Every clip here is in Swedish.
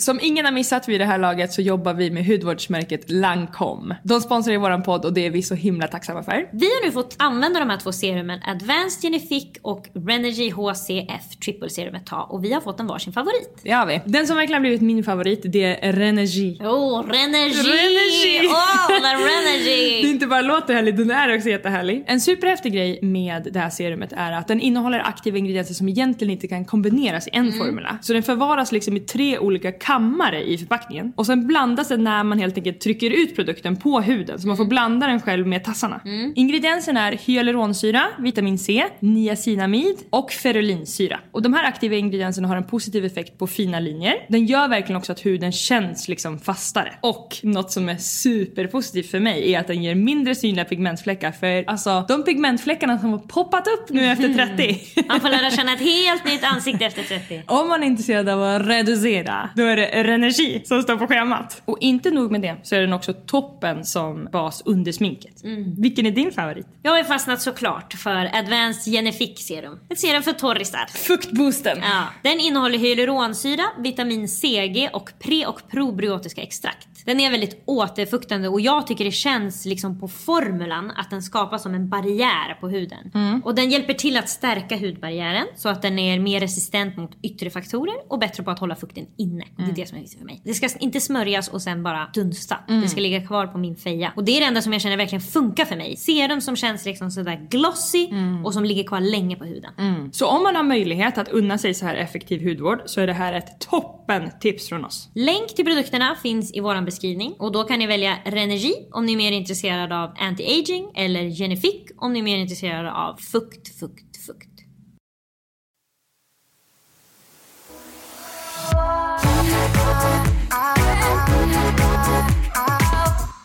Som ingen har missat vid det här laget så jobbar vi med hudvårdsmärket Lancome. De sponsrar våran podd och det är vi så himla tacksamma för. Vi har nu fått använda de här två serumen Advanced Genific och Renergy HCF Triple Serum ett tag och vi har fått en varsin favorit. Det har vi. Den som verkligen har blivit min favorit det är Renergy. Åh, oh, Renergy! Renergy! Åh, oh, Det Renergy! inte bara låter härligt, den är också jättehärlig. En superhäftig grej med det här serumet är att den innehåller aktiva ingredienser som egentligen inte kan kombineras i en formula. Så den förvaras liksom i tre olika kammare i förpackningen. Och sen blandas den när man helt enkelt trycker ut produkten på huden. Så man får blanda den själv med tassarna. Ingredienserna är hyaluronsyra, vitamin C, niacinamid och ferulinsyra. Och de här aktiva ingredienserna har en positiv effekt på fina linjer. Den gör verkligen också att huden känns liksom fastare. Och något som är superpositivt för mig är att den ger mindre synliga pigmentfläckar. För alltså de pigmentfläckarna som har poppat upp nu efter 30. Man får lära känna ett helt nytt ansikte efter 30. Om man är intresserad av att reducera, då är det Renergi som står på schemat. Och inte nog med det, så är den också toppen som bas under sminket. Vilken är din favorit? Jag har ju fastnat såklart för Advanced Genific Serum. Ett serum för torrisar. Fuktboosten! Ja, den innehåller hyaluronsyra, vitamin CG och pre och probiotiska extrakt. Den är väldigt återfuktande och jag tycker det känns liksom på formulan att den skapas som en barriär på huden. Och den hjälper till att stärka hudbarriären så att den är mer resistent mot yttre faktorer och bättre på att hålla fukten inne. Det är det som är viktigt för mig. Det ska inte smörjas och sen bara dunsta. Det ska ligga kvar på min feja. Och det är det enda som jag känner verkligen funkar för mig. Serum som känns liksom sådär glossy och som ligger kvar länge på huden. Så om man har möjlighet att unna sig så här effektiv hudvård så är det här ett toppen tips från oss. Länk till produkterna finns i vår beskrivning och då kan ni välja Renergy om ni är mer intresserade av anti-aging eller Genific om ni är mer intresserade av fukt, fukt,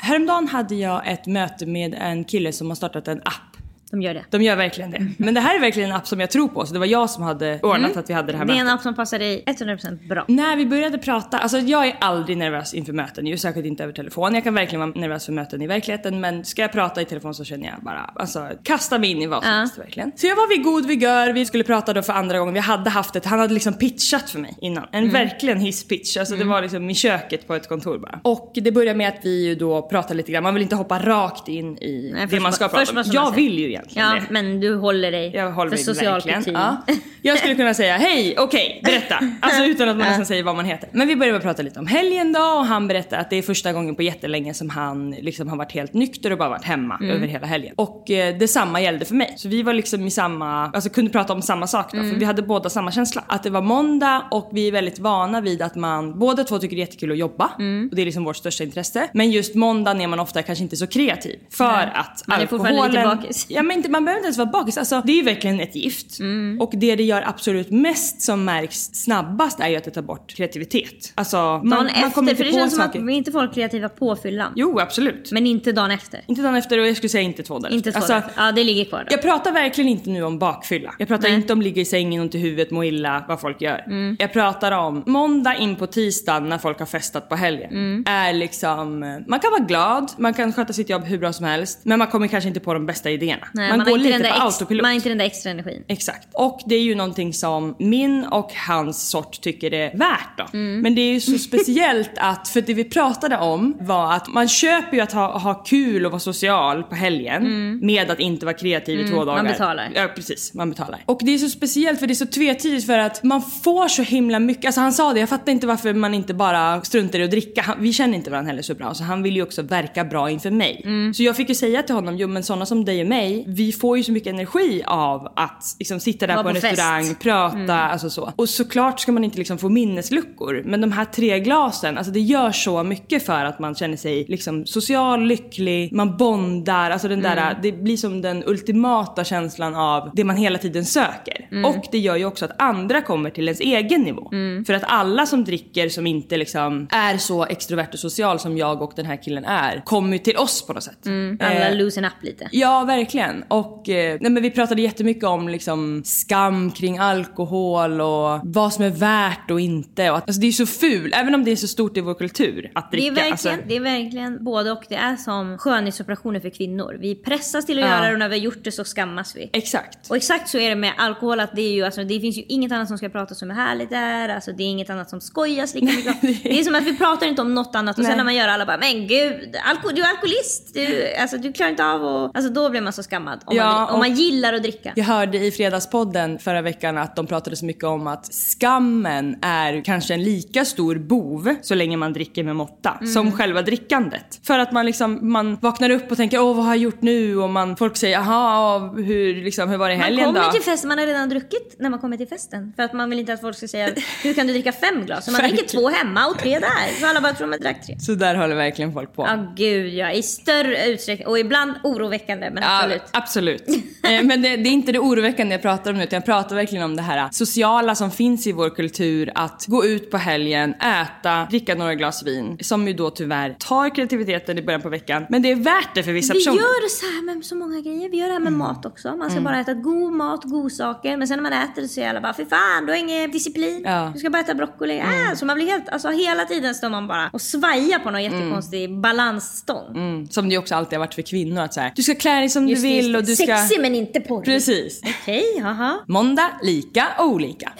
Häromdagen hade jag ett möte med en kille som har startat en app. De gör det. De gör verkligen det. Men det här är verkligen en app som jag tror på så det var jag som hade ordnat att vi hade det här Det är mötet. en app som passar dig 100% bra. När vi började prata, alltså jag är aldrig nervös inför möten, ju särskilt inte över telefon. Jag kan verkligen vara nervös för möten i verkligheten men ska jag prata i telefon så känner jag bara, alltså kasta mig in i vad som Ja. helst verkligen. Så jag var vid god vigör, vi skulle prata då för andra gången, vi hade haft ett, han hade liksom pitchat för mig innan. En Mm. verkligen hisspitch, alltså det var liksom i köket på ett kontor bara. Och det började med att vi ju då pratade lite grann, man vill inte hoppa rakt in i Nej, det man ska prata först om. Jag vill ju egentligen Ja, det. men du håller dig Jag håller för mig social kutym. Ja. Jag skulle kunna säga hej, okej, berätta. Alltså utan att man nästan säger vad man heter. Men vi började prata lite om helgen då och han berättade att det är första gången på jättelänge som han liksom har varit helt nykter och bara varit hemma Mm. över hela helgen. Och eh, detsamma gällde för mig. Så vi var liksom i samma, alltså kunde prata om samma sak då. Mm. För vi hade båda samma känsla. Att det var måndag och vi är väldigt vana vid att man, båda två tycker det är jättekul att jobba. Mm. Och det är liksom vårt största intresse. Men just måndagen är man ofta kanske inte så kreativ. För Nej. att Man är fortfarande lite bakis. Ja men inte, man behöver inte ens vara bakis. Alltså, det är ju verkligen ett gift. Mm. Och det det gör absolut mest som märks snabbast är ju att det tar bort kreativitet. Alltså man, Dagen man efter, kommer inte för det känns som saker. att vi inte får kreativa på fyllan. Jo absolut. Men inte dagen efter. Inte dagen efter och jag skulle säga inte två dagar Inte två Alltså, dagar. Ja, det ligger kvar då. jag pratar verkligen inte nu om bakfylla. Jag pratar Nej. inte om ligga i sängen, ont i huvudet, må illa, vad folk gör. Mm. Jag pratar om måndag in på tisdag när folk har festat på helgen. Mm. Är liksom, man kan vara glad, man kan sköta sitt jobb hur bra som helst. Men man kommer kanske inte på de bästa idéerna. Nej, man, man, går lite den på ex- autopilot. man har inte den där extra energin. Exakt. Och det är ju någonting som min och hans sort tycker är värt då. Mm. Men det är ju så speciellt att, för det vi pratade om var att man köper ju att ha, ha kul och vara social på helgen med att inte vara kreativ i två dagar. Mm. man betalar. Ja precis, man betalar. Och det är så speciellt för det är så tvetydigt för att man får så himla mycket, alltså han sa det, jag fattar inte varför man inte bara struntar i att dricka. Han, vi känner inte varandra heller så bra så han vill ju också verka bra inför mig. Mm. Så jag fick ju säga till honom, jo men sådana som dig och mig, vi får ju så mycket energi av att liksom sitta där Vara på en på fest. Mm. restaurang, prata, alltså så. Och såklart ska man inte liksom få minnesluckor. Men de här tre glasen, alltså det gör så mycket för att man känner sig liksom social, lycklig, man bondar, alltså den där, Mm. det blir som den ultimata känslan av det man hela tiden söker. Mm. Och det gör ju också att andra kommer till ens egen nivå. Mm. För att alla som dricker som inte liksom är så extrovert och social som jag och den här killen är, kommer ju till oss på något sätt. Mm. Alla Eh, loosen up lite. Ja, verkligen. Helgen. Och eh, nej, men vi pratade jättemycket om liksom, skam kring alkohol och vad som är värt och inte. Och att, alltså, det är så ful, även om det är så stort i vår kultur att Det dricka. är, verkligen, alltså, det är verkligen både och. Det är som skönhetsoperationer för kvinnor. Vi pressas till att Ja. göra det och när vi har gjort det så skammas vi. Exakt. Och exakt så är det med alkohol, att det, är ju, alltså, det finns ju inget annat som ska pratas om hur härligt det är. Alltså, det är inget annat som skojas lika mycket om. Det är som att vi pratar inte om något annat och Nej. sen när man gör alla bara “men gud, alko- du är alkoholist, du, alltså, du klarar inte av och... Alltså då blir man så skammad. Om, Ja, man, om man gillar att dricka. Jag hörde i Fredagspodden förra veckan att de pratade så mycket om att skammen är kanske en lika stor bov så länge man dricker med måtta Mm. som själva drickandet. För att man liksom, man vaknar upp och tänker åh vad har jag gjort nu? Och man, folk säger jaha, hur, liksom, hur var det i Man helgen kommer då? till festen, man har redan druckit när man kommer till festen. För att man vill inte att folk ska säga hur kan du dricka fem glas? Så man dricker två hemma och tre där. Så alla bara tror man drack tre. Så där håller verkligen folk på. Ja gud ja, i större utsträckning. Och ibland oroväckande men Ja, absolut. Absolut. Eh, Men det, det är inte det oroväckande jag pratar om nu utan jag pratar verkligen om det här sociala som finns i vår kultur. Att gå ut på helgen, äta, dricka några glas vin. Som ju då tyvärr tar kreativiteten i början på veckan. Men det är värt det för vissa Vi personer. gör det så här med så många grejer. Vi gör det här med mat också. Man ska bara äta god mat, godsaker. Men sen när man äter så är alla bara fy fan, du har ingen disciplin. Ja. Du ska bara äta broccoli. Äh, så man blir helt, alltså hela tiden står man bara och svajar på någon jättekonstig balansstång. Mm, som det ju också alltid har varit för kvinnor att så här, du ska klä dig som Just du vill just och du ska... Sexig men inte porrig. Precis. Okej, haha. Måndag, lika, olika.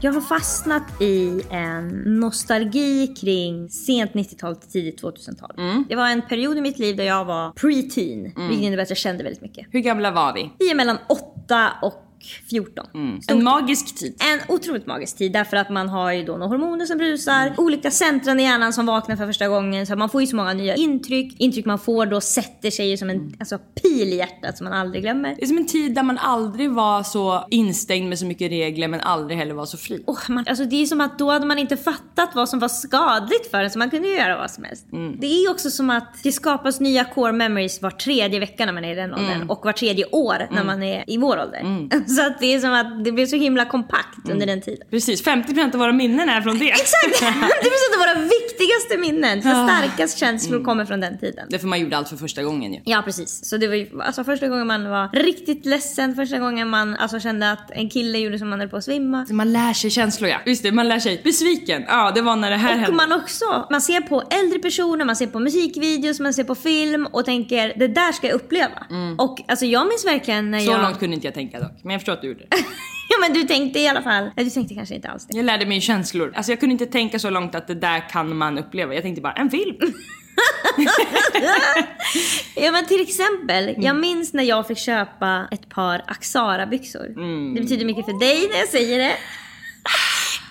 Jag har fastnat i en nostalgi kring sent 90-tal till tidigt 2000-tal. Mm. Det var en period i mitt liv där jag var preteen, vilket innebär att jag kände väldigt mycket. Hur gamla var vi? Vi är mellan 8 och 14. Stort. En magisk tid. En otroligt magisk tid därför att man har ju då några hormoner som brusar, olika centran i hjärnan som vaknar för första gången. Så man får ju så många nya intryck. Intryck man får då sätter sig ju som en alltså, pil i hjärtat som man aldrig glömmer. Det är som en tid där man aldrig var så instängd med så mycket regler men aldrig heller var så fri. Oh, man, alltså det är som att då hade man inte fattat vad som var skadligt för en så man kunde ju göra vad som helst. Det är också som att det skapas nya core memories var tredje vecka när man är i den åldern och var tredje år när man är i vår ålder. Så att det är som att det blir så himla kompakt under den tiden. Precis, 50% av våra minnen är från det. Exakt! Det blir så att våra viktigaste minnen, våra starkaste känslor kommer från den tiden. Det för man gjorde allt för första gången ju. Ja precis. Så det var ju alltså, första gången man var riktigt ledsen, första gången man alltså, kände att en kille gjorde som man höll på att svimma. Man lär sig känslor ja. Visst det, man lär sig besviken. Ja, det var när det här Och hände. man också, man ser på äldre personer, man ser på musikvideos, man ser på film och tänker det där ska jag uppleva. Och alltså jag minns verkligen när Så jag... långt kunde inte jag tänka dock. Men jag förstår att du gjorde det. ja men du tänkte i alla fall, du tänkte kanske inte alls det. Jag lärde mig känslor. Alltså jag kunde inte tänka så långt att det där kan man uppleva. Jag tänkte bara en film. Ja men till exempel, Mm. jag minns när jag fick köpa ett par Axara-byxor. Mm. Det betyder mycket för dig när jag säger det.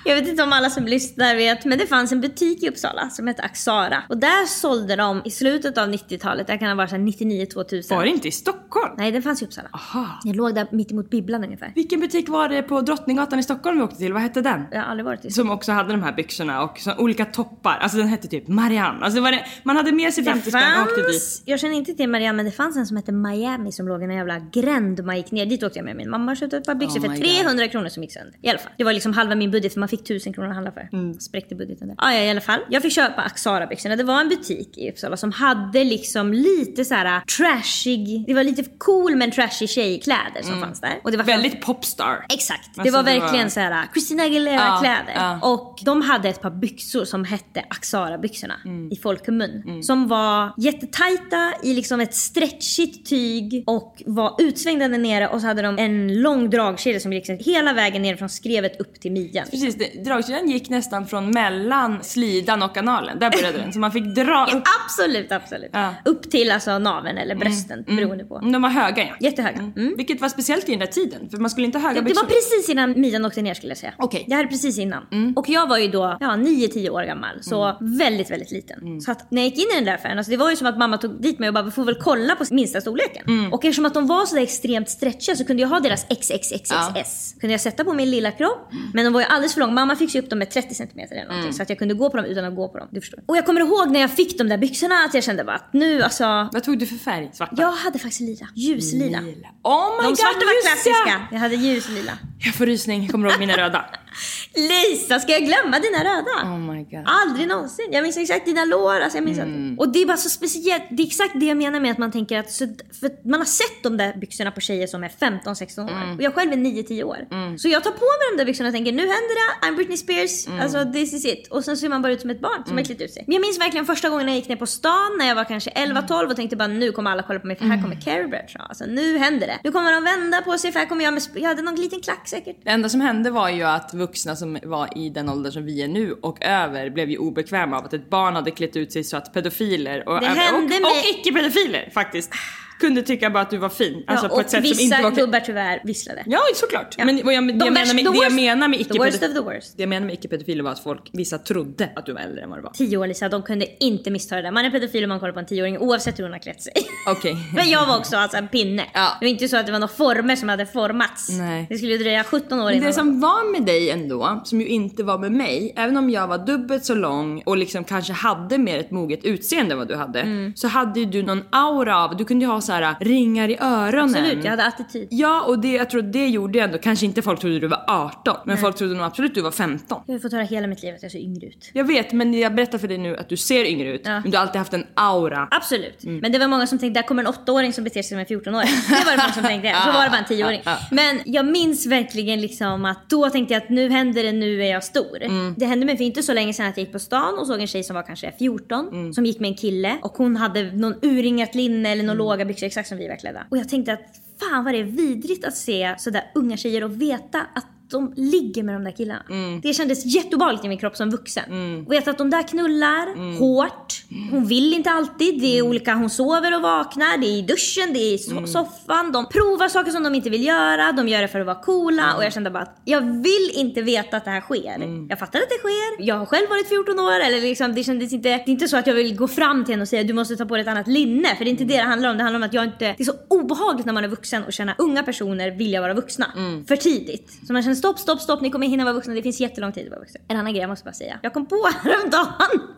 Jag vet inte om alla som lyssnar vet, men det fanns en butik i Uppsala som hette Axara. Och där sålde de i slutet av 90-talet, det kan ha varit 99-2000. Var det inte i Stockholm? Nej, den fanns i Uppsala. Aha. Jag låg där mitt emot bibblan ungefär. Vilken butik var det på Drottninggatan i Stockholm vi åkte till? Vad hette den? Jag har aldrig varit i Som också hade de här byxorna och så olika toppar. Alltså den hette typ Marianne. Alltså det det, man hade med sig 50 spänn och åkte dit. jag känner inte till Marianne men det fanns en som hette Miami som låg i en jävla gränd man gick ner. Dit åkte jag med min mamma och köpte ett par byxor Oh för my God. 300 kronor som gick sönder. I alla fall. Det var liksom halva min budget för man fick 1000 kronor att handla för. Mm. Spräckte budgeten där. Ah, ja, i alla fall. Jag fick köpa Axara byxorna. Det var en butik i Uppsala som hade liksom lite så här trashig, det var lite cool men trashig tjejkläder som fanns där. Och det var Mm. Väldigt popstar. Exakt. det Alltså, var det verkligen var- så här Christina Aguilera Ja, kläder. ja. Och de hade ett par byxor som hette Axara byxorna Mm. i folkmun. Som var jättetajta i liksom ett stretchigt tyg och var utsvängda där nere och så hade de en lång dragkedja som gick hela vägen ner från skrevet upp till midjan. Precis, det- dragkedjan gick nästan från mellan slidan och analen. Där började den. Så man fick dra upp. Absolut, absolut. Ja. Upp till alltså naveln eller brösten beroende på. De var höga ja. Jättehöga. Mm. Vilket var speciellt i den där tiden. För man skulle inte ha höga Det, det var precis innan midjan åkte ner skulle jag säga. Okej. Det här är precis innan. Och jag var ju då ja, 9-10 år gammal. Så väldigt, väldigt liten. Så att när jag gick in i den där affären, alltså det var ju som att mamma tog dit mig och bara vi får väl kolla på minsta storleken. Och eftersom att de var så där extremt stretchiga så kunde jag ha deras XXXXS. Kunde jag sätta på min lilla kropp. Men de var ju alldeles för långa. Mamma fick ju upp dem med 30 cm eller någonting. Så att jag kunde gå på dem utan att gå på dem. Du förstår. Och jag kommer ihåg när jag fick de där byxorna att jag kände bara att nu alltså. Vad tog du för färg? Svarta? Jag hade faktiskt lila. Ljuslila. Lila. Oh my De god svarta var klassiska. Jag hade ljuslila. Jag får rysning, kommer ihåg mina röda. Lisa, ska jag glömma dina röda? Oh my god. Aldrig någonsin. Jag minns exakt dina lår. Alltså jag minns mm. Och det är bara så speciellt. Det är exakt det jag menar med att man tänker att... Så, för man har sett de där byxorna på tjejer som är 15-16 år. Mm. Och jag själv är 9-10 år. Mm. Så jag tar på mig de där byxorna och tänker nu händer det. I'm Britney Spears. Mm. Alltså this is it. Och sen ser man bara ut som ett barn som har klätt ut sig. Men jag minns verkligen första gången jag gick ner på stan när jag var kanske 11-12 och tänkte bara nu kommer alla kolla på mig för här kommer Carrie Bradshaw. Alltså nu händer det. Nu kommer de vända på sig för här kommer jag med... Jag hade någon liten klack säkert. Det enda som hände var ju att vuxna som var i den ålder som vi är nu och över blev ju obekväma av att ett barn hade klätt ut sig så att pedofiler och, och, och, och icke-pedofiler faktiskt kunde tycka bara att du var fin. Alltså ja, på ett sätt som inte var... vissa gubbar tyvärr visslade. Ja såklart. Ja. Men jag, det, jag menar med, det jag menar med icke-pedofiler det jag menar med icke-pedofiler var att folk, vissa trodde att du var äldre än vad du var. Tio år Lisa, de kunde inte missta det där. Man är pedofil om man kollar på en tioåring oavsett hur hon har klätt sig. Okej. Okay. Men jag var också alltså en pinne. Ja. Det var inte så att det var några former som hade formats. Nej. Det skulle dröja 17 år innan. Det som var med dig ändå, som ju inte var med mig, även om jag var dubbelt så lång och liksom kanske hade mer ett moget utseende än vad du hade, mm. så hade ju du någon aura av, du kunde ju ha så här ringar i öronen. Absolut, jag hade attityd. Ja, och det, jag tror det gjorde ändå, kanske inte folk trodde du var 18, men Nej. folk trodde nog absolut du var 15. Jag har fått höra hela mitt liv att jag ser yngre ut. Jag vet, men jag berättar för dig nu att du ser yngre ut, ja. men du har alltid haft en aura. Absolut. Mm. Men det var många som tänkte, där kommer en 8-åring som beter sig som en 14-åring. Det var det många som tänkte, så var det bara en 10-åring. Men jag minns verkligen liksom att då tänkte jag att nu händer det, nu är jag stor. Mm. Det hände mig för inte så länge sedan att jag gick på stan och såg en tjej som var kanske 14, mm. som gick med en kille och hon hade någon urringat linne eller några mm. låga byxor exakt som vi var klädda. Och jag tänkte att fan vad det är vidrigt att se sådär unga tjejer och veta att de ligger med de där killarna. Mm. Det kändes jätteobehagligt i min kropp som vuxen. Mm. Vet att de där knullar mm. hårt. Hon vill inte alltid. Det är mm. olika, hon sover och vaknar. Det är i duschen, det är i so mm. soffan. De provar saker som de inte vill göra. De gör det för att vara coola. Och jag kände bara att jag vill inte veta att det här sker. Mm. Jag fattar att det sker. Jag har själv varit 14 år. Eller liksom, det kändes inte, det är inte så att jag vill gå fram till henne och säga du måste ta på dig ett annat linne. För det är inte det det handlar om. Det handlar om att jag inte... Det är så obehagligt när man är vuxen och känna unga personer vilja vara vuxna. För tidigt. Så man känner stopp, stopp, stopp, ni kommer hinna vara vuxna. Det finns jättelång tid att vara vuxen. En annan grej jag måste bara säga. Jag kom på häromdagen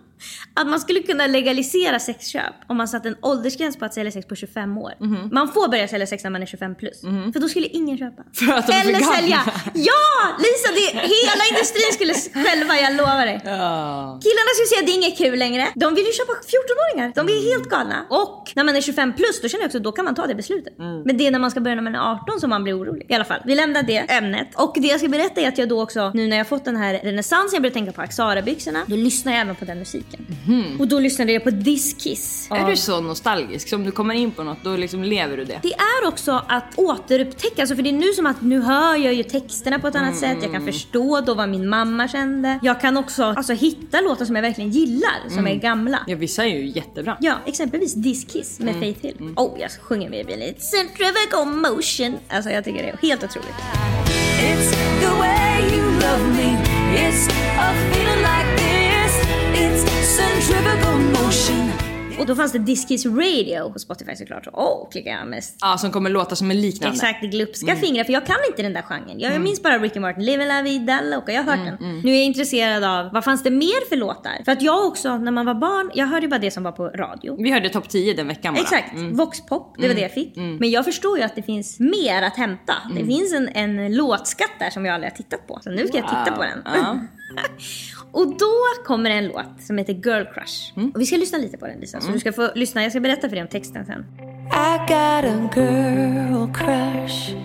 att man skulle kunna legalisera sexköp om man satte en åldersgräns på att sälja sex på 25 år. Mm. Man får börja sälja sex när man är 25 plus. Mm. För då skulle ingen köpa. För Eller sälja. Ja! Lisa, det, hela industrin skulle själva, jag lovar dig. Ja. Killarna skulle säga att det är inget kul längre. De vill ju köpa 14-åringar. De är helt galna. Och när man är 25 plus då känner jag också då kan man ta det beslutet. Mm. Men det är när man ska börja när man är 18 som man blir orolig. I alla fall, vi lämnar det ämnet. Och det jag ska berätta är att jag då också, nu när jag fått den här renässansen, jag börjar tänka på Axara-byxorna. Då lyssnar jag även på den musiken musiken. Mm. Och då lyssnade jag på This Kiss. Är du så nostalgisk? Så om du kommer in på något då liksom lever du det? Det är också att återupptäcka, alltså för det är nu som att nu hör jag ju texterna på ett annat mm. sätt. Jag kan förstå då vad min mamma kände. Jag kan också alltså, hitta låtar som jag verkligen gillar, som mm. är gamla. Ja vissa är ju jättebra. Ja, exempelvis This Kiss med mm. Faith Hill. Mm. Oh, jag sjunger med i lite Centrifugal motion. Alltså jag tycker det är helt otroligt. It's the way you love me It's a feeling like centrifugal motion Och då fanns det Diskeys Radio på Spotify såklart. Åh, oh, klickar jag mest. Ja, som kommer låta som en liknande. Exakt, glupska mm. fingrar. För jag kan inte den där genren. Jag mm. minns bara Ricky Martin, Live La Vida Loca. Jag har hört mm, den. Mm. Nu är jag intresserad av, vad fanns det mer för låtar? För att jag också, när man var barn, jag hörde ju bara det som var på radio. Vi hörde topp 10 den veckan bara. Exakt, mm. Voxpop, det var det jag fick. Men jag förstår ju att det finns mer att hämta. Det finns en, en låtskatt där som jag aldrig har tittat på. Så nu ska wow. jag titta på den. Ja. Och då kommer en låt som heter Girl Crush. Mm. Och vi ska lyssna lite på den Lisa. Så mm. du ska få lyssna. Jag ska berätta för dig om texten sen. I got a girl crush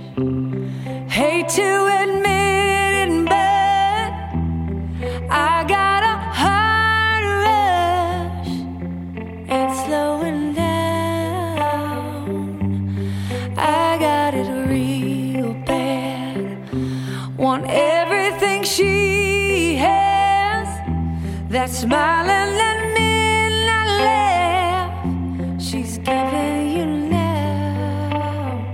Hate to admit it but I got that smiling at not laugh she's giving you love.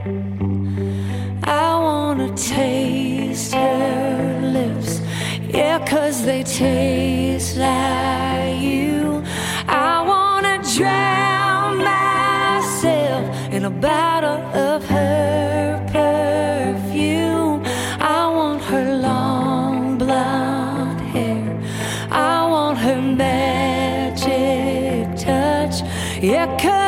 I wanna taste her lips. Yeah cause they taste like you. I wanna drown myself in a bottle of her magic touch. yeah. could.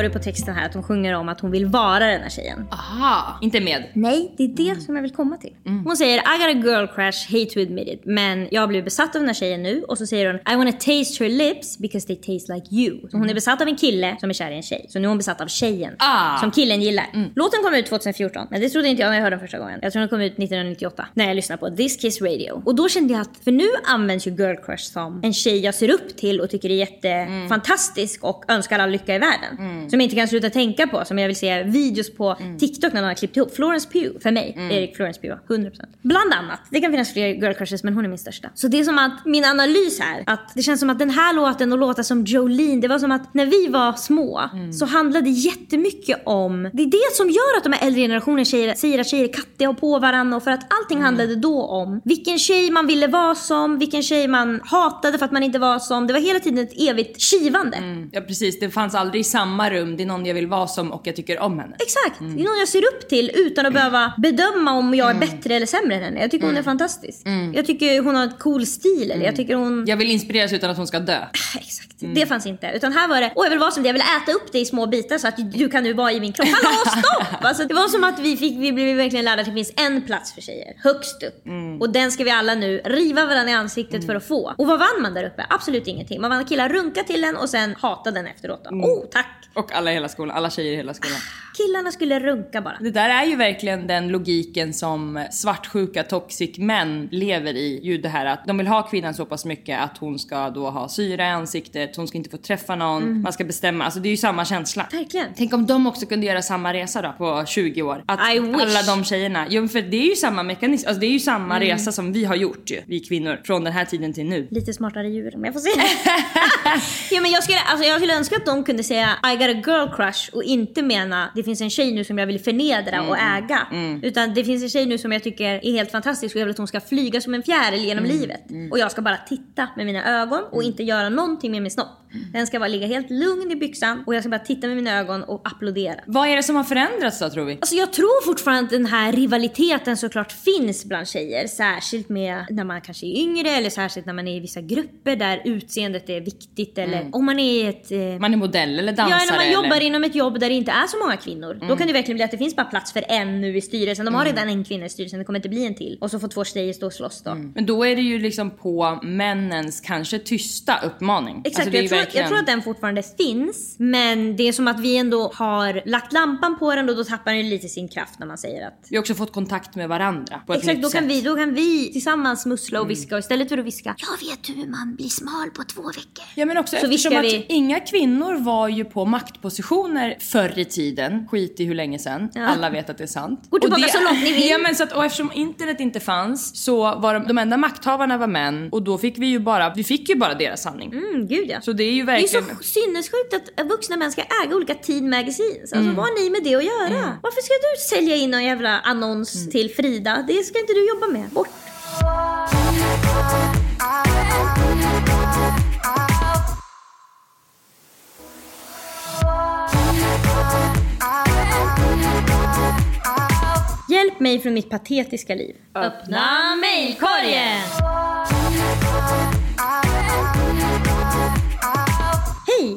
Hör du på texten här att hon sjunger om att hon vill vara den här tjejen. Aha, inte med. Nej, det är det som jag vill komma till. Hon säger I got a girl crush, hate to admit it. Men jag blir besatt av den här tjejen nu. Och så säger hon I wanna taste her lips because they taste like you. Så hon är besatt av en kille som är kär i en tjej. Så nu är hon besatt av tjejen. Ah. Som killen gillar. Låten kom ut 2014. Men det trodde inte jag när jag hörde den första gången. Jag tror den kom ut 1998. När jag lyssnade på This Kiss Radio. Och då kände jag att, för nu används ju girl crush som en tjej jag ser upp till och tycker är jättefantastisk och önskar all lycka i världen. Som jag inte kan sluta tänka på. Som jag vill se videos på TikTok när någon har klippt ihop. Florence Pugh, för mig. Erik Florence Pugh, 100%. Bland annat. Det kan finnas fler girl crushes men hon är min största. Så det är som att min analys här, att det känns som att den här låten och låtar som Jolene, det var som att när vi var små så handlade det jättemycket om, det är det som gör att de här äldre generationen tjejer säger att tjejer är kattiga och på varandra och för att allting handlade då om vilken tjej man ville vara som, vilken tjej man hatade för att man inte var som. Det var hela tiden ett evigt kivande. Ja precis, det fanns aldrig samma rum. Det är någon jag vill vara som och jag tycker om henne. Exakt! Det är någon jag ser upp till utan att behöva bedöma om jag är bättre eller sämre än henne. Jag tycker hon är fantastisk. Jag tycker hon har en cool stil. Eller jag tycker hon... Jag vill inspireras utan att hon ska dö. Exakt. Det fanns inte. Utan här var det, åh jag vill vara som dig, jag vill äta upp dig i små bitar så att du kan nu vara i min kropp. Hallå stopp! Alltså, det var som att vi, fick, vi blev verkligen lärda att det finns en plats för tjejer. Högst upp. Och den ska vi alla nu riva varandra i ansiktet för att få. Och vad vann man där uppe? Absolut ingenting. Man vann killar runka till en och sen hata den efteråt. Då. Oh tack! Och alla i hela skolan, alla tjejer i hela skolan. Killarna skulle runka bara. Det där är ju verkligen den logiken som svartsjuka toxic män lever i. Ju det här att de vill ha kvinnan så pass mycket att hon ska då ha syra i ansiktet, hon ska inte få träffa någon, man ska bestämma. Alltså det är ju samma känsla. Verkligen. Tänk om de också kunde göra samma resa då på 20 år. Att I wish. alla de tjejerna, jo för det är ju samma mekanism, alltså det är ju samma resa som vi har gjort ju, vi kvinnor, från den här tiden till nu. Lite smartare djur, men jag får se. ja, men jag, skulle, alltså, jag skulle önska att de kunde säga I got a girl crush och inte mena det finns en tjej nu som jag vill förnedra och äga. Utan det finns en tjej nu som jag tycker är helt fantastisk och jag vill att hon ska flyga som en fjäril genom livet. Och jag ska bara titta med mina ögon och inte göra någonting med min snopp. Den ska bara ligga helt lugn i byxan och jag ska bara titta med mina ögon och applådera. Vad är det som har förändrats då tror vi? Alltså jag tror fortfarande att den här rivaliteten såklart finns bland tjejer. Särskilt med när man kanske är yngre eller särskilt när man är i vissa grupper där utseendet är viktigt. Eller om man är i ett... Eh, Man är modell eller dansare Ja, när man eller? jobbar inom ett jobb där det inte är så många kvinnor. Då kan det verkligen bli att det finns bara plats för en nu i styrelsen. De har redan en kvinna i styrelsen, det kommer inte bli en till. Och så får två tjejer stå och slåss då. Men då är det ju liksom på männens kanske tysta uppmaning. Exakt, Alltså, jag, tror, jag tror att den fortfarande finns. Men det är som att vi ändå har lagt lampan på den och då tappar den lite sin kraft när man säger att Vi har också fått kontakt med varandra på ett Exakt, nytt då kan, sätt. vi, då kan vi tillsammans musla och viska och istället för att viska Jag vet hur man blir smal på två veckor. Ja men också Så eftersom att vi- inga kvinnor var ju på maktpositioner förr i tiden. Skit i hur länge sedan. Ja. Alla vet att det är sant. Gå tillbaka Och det, så långt ni vill. Ja men så att, och eftersom internet inte fanns så var de, de enda makthavarna var män och då fick vi ju bara, vi fick ju bara deras sanning. Mm, gud ja. Så det är ju det är verkligen... så sinnessjukt att vuxna män ska äga olika teen magazines. Alltså Mm. vad har ni med det att göra? Varför ska du sälja in någon jävla annons Mm. till Frida? Det ska inte du jobba med. Bort. Hjälp mig från mitt patetiska liv. Öppna mejlkorgen!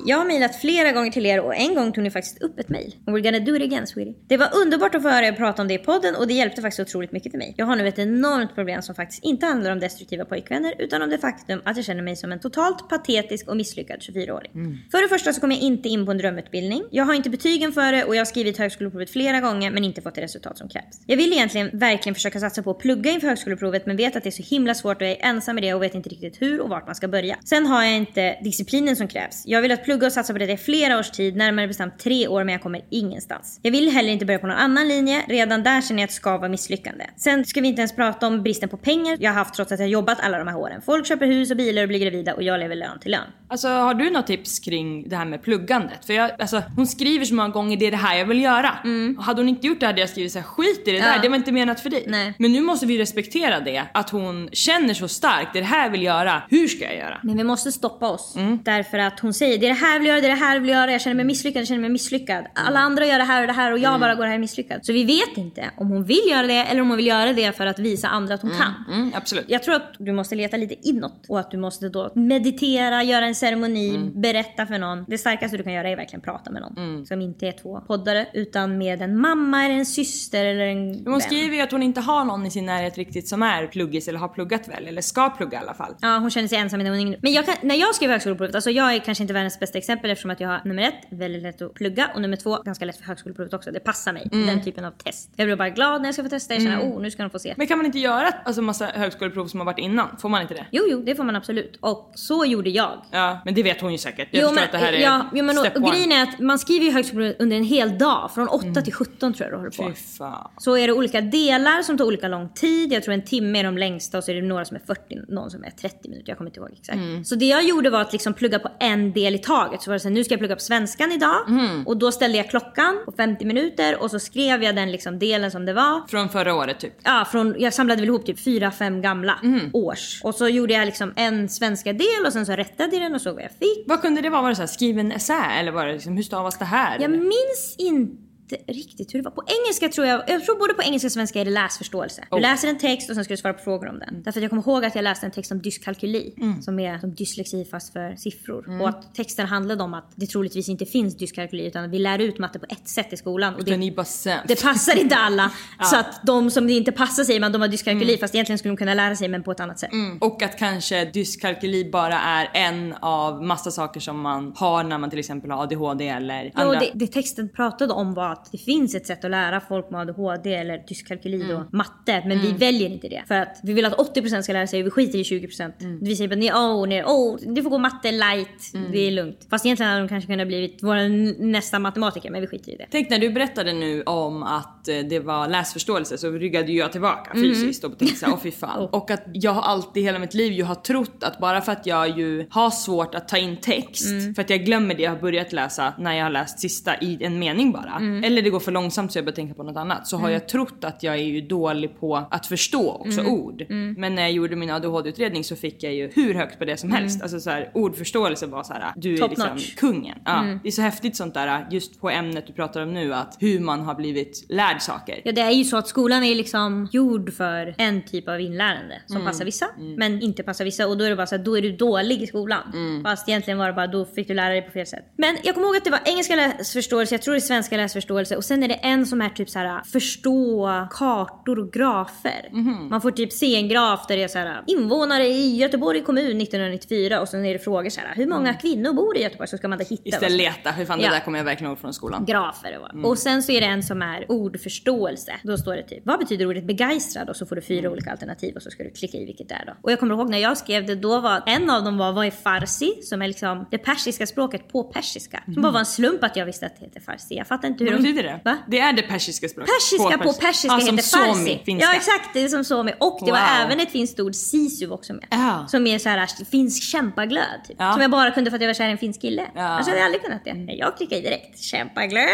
Jag har mejlat flera gånger till er och en gång tog ni faktiskt upp ett mejl. We're gonna do it again sweetie. Det var underbart att få höra er prata om det i podden och det hjälpte faktiskt otroligt mycket för mig. Jag har nu ett enormt problem som faktiskt inte handlar om destruktiva pojkvänner utan om det faktum att jag känner mig som en totalt patetisk och misslyckad 24-åring. För det första så kom jag inte in på en drömutbildning. Jag har inte betygen för det och jag har skrivit högskoleprovet flera gånger men inte fått det resultat som krävs. Jag vill egentligen verkligen försöka satsa på att plugga inför högskoleprovet men vet att det är så himla svårt och jag är ensam med det och vet inte riktigt hur och vart man ska börja. Sen har jag inte disciplinen som krävs. Jag vill att plugga och satsa på det i flera års tid, närmare bestämt tre år men jag kommer ingenstans. Jag vill heller inte börja på någon annan linje, redan där känner jag att det ska vara misslyckande. Sen ska vi inte ens prata om bristen på pengar jag har haft trots att jag jobbat alla de här åren. Folk köper hus och bilar och blir gravida och jag lever lön till lön. Alltså har du något tips kring det här med pluggandet? För jag, alltså, hon skriver så många gånger det är det här jag vill göra. Och hade hon inte gjort det hade jag skrivit så här skit i det Mm. Ja. där, det var inte menat för dig. Nej. Men nu måste vi respektera det, att hon känner så starkt, det är det här jag vill göra, hur ska jag göra? Men vi måste stoppa oss. Därför att hon säger det är det här jag vill göra, det är det här jag vill göra, jag känner mig misslyckad, jag känner mig misslyckad. Alla andra gör det här och det här och jag bara går här misslyckad. Så vi vet inte om hon vill göra det eller om hon vill göra det för att visa andra att hon kan. Mm, absolut. Jag tror att du måste leta lite inåt och att du måste då meditera, göra en ceremoni, berätta för någon. Det starkaste du kan göra är verkligen prata med någon. Som inte är två poddare utan med en mamma eller en syster eller en Men hon vän. skriver ju att hon inte har någon i sin närhet riktigt som är pluggis eller har pluggat väl, eller ska plugga i alla fall. Ja, hon känner sig ensam när hon är yngre. Men jag kan, när jag skrev högskoleprovet, alltså jag är kanske inte världens bästa exempel eftersom att jag har nummer ett, väldigt lätt att plugga och nummer två, ganska lätt för högskoleprovet också. Det passar mig, den typen av test. Jag blir bara glad när jag ska få testa, jag känner oh nu ska de få se. Men kan man inte göra alltså, massa högskoleprov som har varit innan? Får man inte det? Jo, jo, det får man absolut. Och så gjorde jag. Ja, men det vet hon ju säkert. Jag Jo förstår men, att det här är ja, jo, men step och one. grejen är att man skriver ju högskoleprovet under en hel dag. Från 8 till 17 tror jag du håller på. Fy fan. Så är det olika delar som tar olika lång tid. Jag tror en timme är de längsta och så är det några som är 40, någon som är 30 minuter. Jag kommer inte ihåg exakt. Mm. Så det jag gjorde var att liksom plugga på en del i taget. Så var det så här, nu ska jag plugga på svenskan idag. Mm. Och då ställde jag klockan på 50 minuter och så skrev jag den liksom delen som det var. Från förra året typ. Ja, från, jag samlade väl ihop typ fyra, fem gamla Mm. års. Och så gjorde jag liksom en svenska del och sen så rättade jag den och såg vad jag fick. Vad kunde det vara? Var det så här, skriv en essä eller var det liksom, hur stavas det här? Jag eller? minns inte riktigt hur det var. På engelska tror jag, jag tror både på engelska och svenska är det läsförståelse. Du Oh. läser en text och sen ska du svara på frågor om den. Därför att jag kommer ihåg att jag läste en text om dyskalkyli. Som är som dyslexi fast för siffror. Och att texten handlade om att det troligtvis inte finns dyskalkyli utan vi lär ut matte på ett sätt i skolan. Och det, är bara sämst. det passar inte alla. Så att de som det inte passar säger man de har dyskalkyli fast egentligen skulle de kunna lära sig men på ett annat sätt. Och att kanske dyskalkyli bara är en av massa saker som man har när man till exempel har ADHD eller Ja, andra. och det, det texten pratade om var att det finns ett sätt att lära folk med ADHD eller dyskalkyli och matte. Men vi väljer inte det. För att vi vill att 80% ska lära sig och vi skiter i 20%. Vi säger bara nej, oh, nej, oh, du får gå matte light, det är lugnt. Fast egentligen hade de kanske kunnat blivit våra n- nästa matematiker men vi skiter i det. Tänk när du berättade nu om att eh, det var läsförståelse så ryggade jag tillbaka Mm. fysiskt och tänkte såhär, åh fy fan. Och att jag har alltid hela mitt liv ju har trott att bara för att jag ju har svårt att ta in text, Mm. för att jag glömmer det jag har börjat läsa när jag har läst sista i en mening bara. Mm. Eller det går för långsamt så jag börjar tänka på något annat. Så har jag trott att jag är ju dålig på att förstå också Mm. ord. Men när jag gjorde min ADHD-utredning så fick jag ju hur högt på det som helst. Alltså så här, ordförståelse var så här, du är Top liksom notch. kungen. Ja. Det är så häftigt sånt där just på ämnet du pratar om nu att hur man har blivit lärd saker. Ja det är ju så att skolan är liksom gjord för en typ av inlärande som passar vissa men inte passar vissa och då är det bara så här, då är du dålig i skolan. Fast egentligen var det bara då fick du lära dig på fel sätt. Men jag kommer ihåg att det var engelska läsförståelse, jag tror det är svenska läsförståelse och sen är det en som är typ så här förstå kartor och grafer. Man får typ se en graf där det är så här invånare i Göteborg kommun 1994 och sen är det frågor så här hur många kvinnor bor i Göteborg så ska man då hitta Istället leta, hur fan Ja. det där kommer jag verkligen ihåg från skolan. grafer. Och, och sen så är det en som är ordförståelse. Då står det typ, vad betyder ordet begeistrad? Och så får du fyra olika alternativ och så ska du klicka i vilket det är då. Och jag kommer ihåg när jag skrev det, då var en av dem var, vad är farsi? Som är liksom det persiska språket på persiska. Som bara var en slump att jag visste att det heter farsi. Jag fattar inte hur de... betyder det? Va? Det är det persiska språket. Persiska på, pers- persiska som heter somi, farsi. finska. Ja exakt, det är som somi. Och det var Wow. även ett finskt ord, sisu också med. Ja. Som är så här finsk kämpaglöd typ. Ja. Som jag bara kunde för att jag var kär i en finsk kille. Ja. Alltså jag hade aldrig kunnat det. Jag klickade direkt. Kämpaglöd.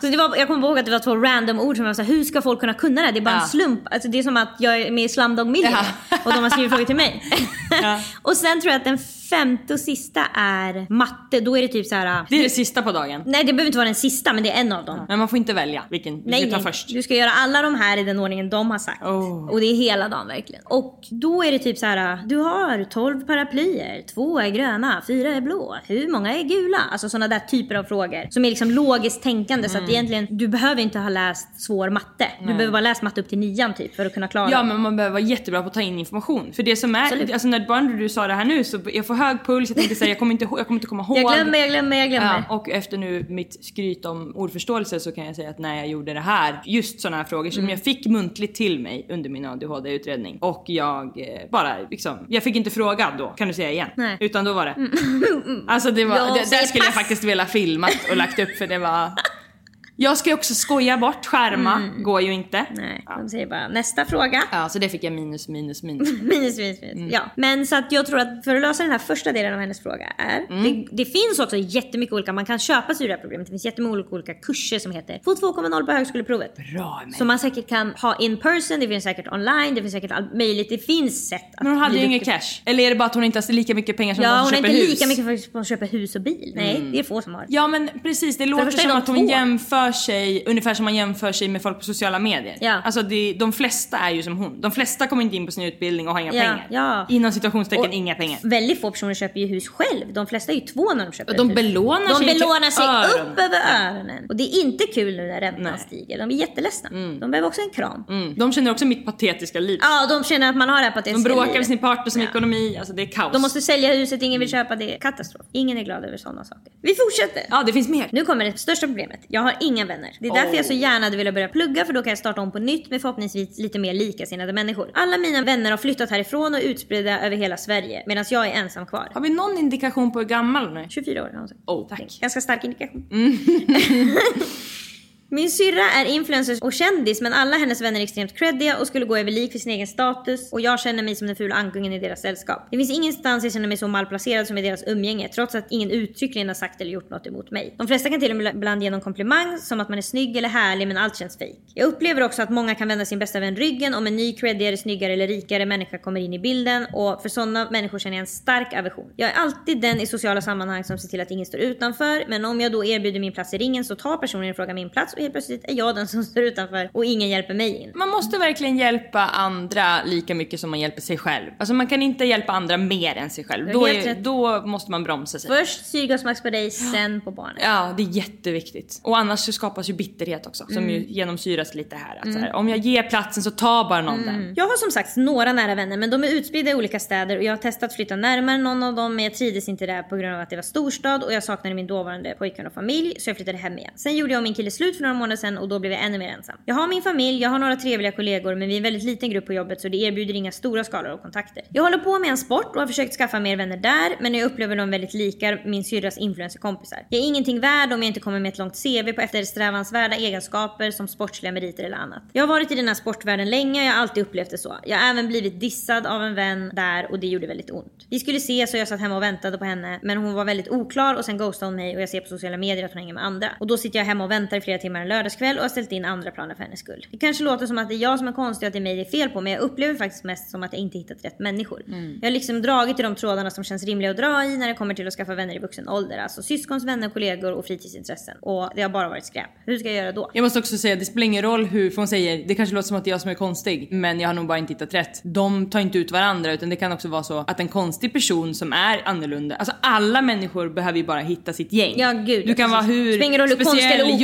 Så det var, jag kommer ihåg att det var två random ord som jag var såhär, hur ska folk kunna kunna det? Det är bara en slump. Alltså det är som att jag är med i Slumdog Millionaire och de har skrivit frågor till mig. Och sen tror jag att den femte och sista är matte. Då är det typ så här. Det är det sista på dagen. Nej det behöver inte vara den sista men det är en av dem. Men man får inte välja vilken vi Nej, ska ta nej. först. Du ska göra alla de här i den ordningen de har sagt. Oh. Och det är hela dagen verkligen. Och då är det typ så här. Du har 12 paraplyer, två är gröna, fyra är blå. Hur många är gula? Alltså sådana där typer av frågor. Som är liksom logiskt tänkande så att Mm. egentligen du behöver inte ha läst svår matte. Du behöver bara läst matte upp till nian typ för att kunna klara Ja men man behöver vara jättebra på att ta in information. För det som är, Absolut. alltså när bara när du sa det här nu så jag får hög puls, jag tänker säga jag kommer inte, jag kommer inte komma ihåg. Jag glömmer, jag glömmer, jag glömmer. Ja, och efter nu mitt skryt om ordförståelse så kan jag säga att när jag gjorde det här, just sådana här frågor Mm. som jag fick muntligt till mig under min ADHD-utredning och jag eh, bara liksom, jag fick inte fråga då kan du säga igen. Nej. Utan då var det, alltså det var, Jag det, där skulle jag pass. faktiskt vilja filmat och lagt upp för det var Jag ska ju också skoja bort, skärma. Går ju inte. Mm. Nej, de säger bara nästa fråga. Ja, så det fick jag minus, minus, minus. Minus, minus, minus. Mm. Ja. Men så att jag tror att för att lösa den här första delen av hennes fråga är. Mm. Det, det finns också jättemycket olika, man kan köpa sig ur det här problemet. Det finns jättemycket olika kurser som heter Få 2,0 på högskoleprovet. Bra Emelie. Som man säkert kan ha in person, det finns säkert online, det finns säkert allt möjligt. Det finns sätt att Men hon hade ju ingen duktig. cash. Eller är det bara att hon inte har lika mycket pengar som Ja, de hon som har köper inte hus? lika mycket för att köpa hus och bil. Nej, det är få som har. Ja men precis, det låter som de att hon två. jämför sig ungefär som man jämför sig med folk på sociala medier. Ja. Alltså det, de flesta är ju som hon. De flesta kommer inte in på sin utbildning och har inga Ja, pengar. ja. Inom situationstecken inga pengar. Väldigt få personer köper ju hus själv. De flesta är ju två när de köper De ett hus. belånar De sig belånar sig öronen. upp över öronen. Och det är inte kul nu när räntan Nej. stiger. De är jätteledsna. De behöver också en kram. Mm. De känner också mitt patetiska liv. Ja, de känner att man har det här det De bråkar med sin partner som ekonomi, alltså det är kaos. De måste sälja huset, ingen vill köpa det. Katastrof. Ingen är glad över sådana saker. Vi fortsätter. Ja det finns mer. Nu kommer det största problemet. Jag har inga vänner. Det är därför jag så gärna hade velat börja plugga för då kan jag starta om på nytt med förhoppningsvis lite mer likasinnade människor. Alla mina vänner har flyttat härifrån och utspridda över hela Sverige medan jag är ensam kvar. Har vi någon indikation på hur gammal hon är? 24 år har hon sagt. Oh, tack. Ganska stark indikation. Min syrra är influencer och kändis men alla hennes vänner är extremt creddiga och skulle gå över lik för sin egen status och jag känner mig som den fula ankungen i deras sällskap. Det finns ingenstans jag känner mig så malplacerad som i deras umgänge trots att ingen uttryckligen har sagt eller gjort något emot mig. De flesta kan till och med ibland ge någon komplimang som att man är snygg eller härlig men allt känns fejk. Jag upplever också att många kan vända sin bästa vän ryggen om en ny creddigare, snyggare eller rikare människa kommer in i bilden och för sådana människor känner jag en stark aversion. Jag är alltid den i sociala sammanhang som ser till att ingen står utanför men om jag då erbjuder min plats i ringen så tar personen i fråga min plats och helt plötsligt är jag den som står utanför och ingen hjälper mig in. Man måste verkligen hjälpa andra lika mycket som man hjälper sig själv. Alltså man kan inte hjälpa andra mer än sig själv. Då, är, då måste man bromsa sig. Först syrgasmax på dig, sen på barnet. Ja, det är jätteviktigt. Och annars så skapas ju bitterhet också som ju genomsyras lite här. Att så här om jag ger platsen så tar bara någon den. Jag har som sagt några nära vänner men de är utspridda i olika städer och jag har testat att flytta närmare någon av dem men jag trivdes inte där på grund av att det var storstad och jag saknade min dåvarande pojkvän och familj så jag flyttade hem igen. Sen gjorde jag och min kille slut för några månader sedan och då blev jag ännu mer ensam. Jag har min familj, jag har några trevliga kollegor men vi är en väldigt liten grupp på jobbet så det erbjuder inga stora skalor av kontakter. Jag håller på med en sport och har försökt skaffa mer vänner där men jag upplever dem väldigt lika min syrras influencerkompisar. Jag är ingenting värd om jag inte kommer med ett långt CV på eftersträvansvärda egenskaper som sportsliga meriter eller annat. Jag har varit i den här sportvärlden länge och jag har alltid upplevt det så. Jag har även blivit dissad av en vän där och det gjorde väldigt ont. Vi skulle ses och jag satt hemma och väntade på henne men hon var väldigt oklar och sen ghostade hon mig och jag ser på sociala medier att hon hänger med andra. Och då sitter jag hemma och väntar i flera timmar en lördagskväll och har ställt in andra planer för hennes skull. Det kanske låter som att det är jag som är konstig och att det är mig det är fel på men jag upplever faktiskt mest som att jag inte hittat rätt människor. Jag har liksom dragit i de trådarna som känns rimliga att dra i när det kommer till att skaffa vänner i vuxen ålder. Alltså syskons, vänner, kollegor och fritidsintressen. Och det har bara varit skräp. Hur ska jag göra då? Jag måste också säga, det spelar ingen roll hur, för hon säger, det kanske låter som att det är jag som är konstig, men jag har nog bara inte hittat rätt. De tar inte ut varandra utan det kan också vara så att en konstig person som är annorlunda, alltså alla människor behöver ju bara hitta sitt gäng. Ja, gud, du kan vara hur speciell, eller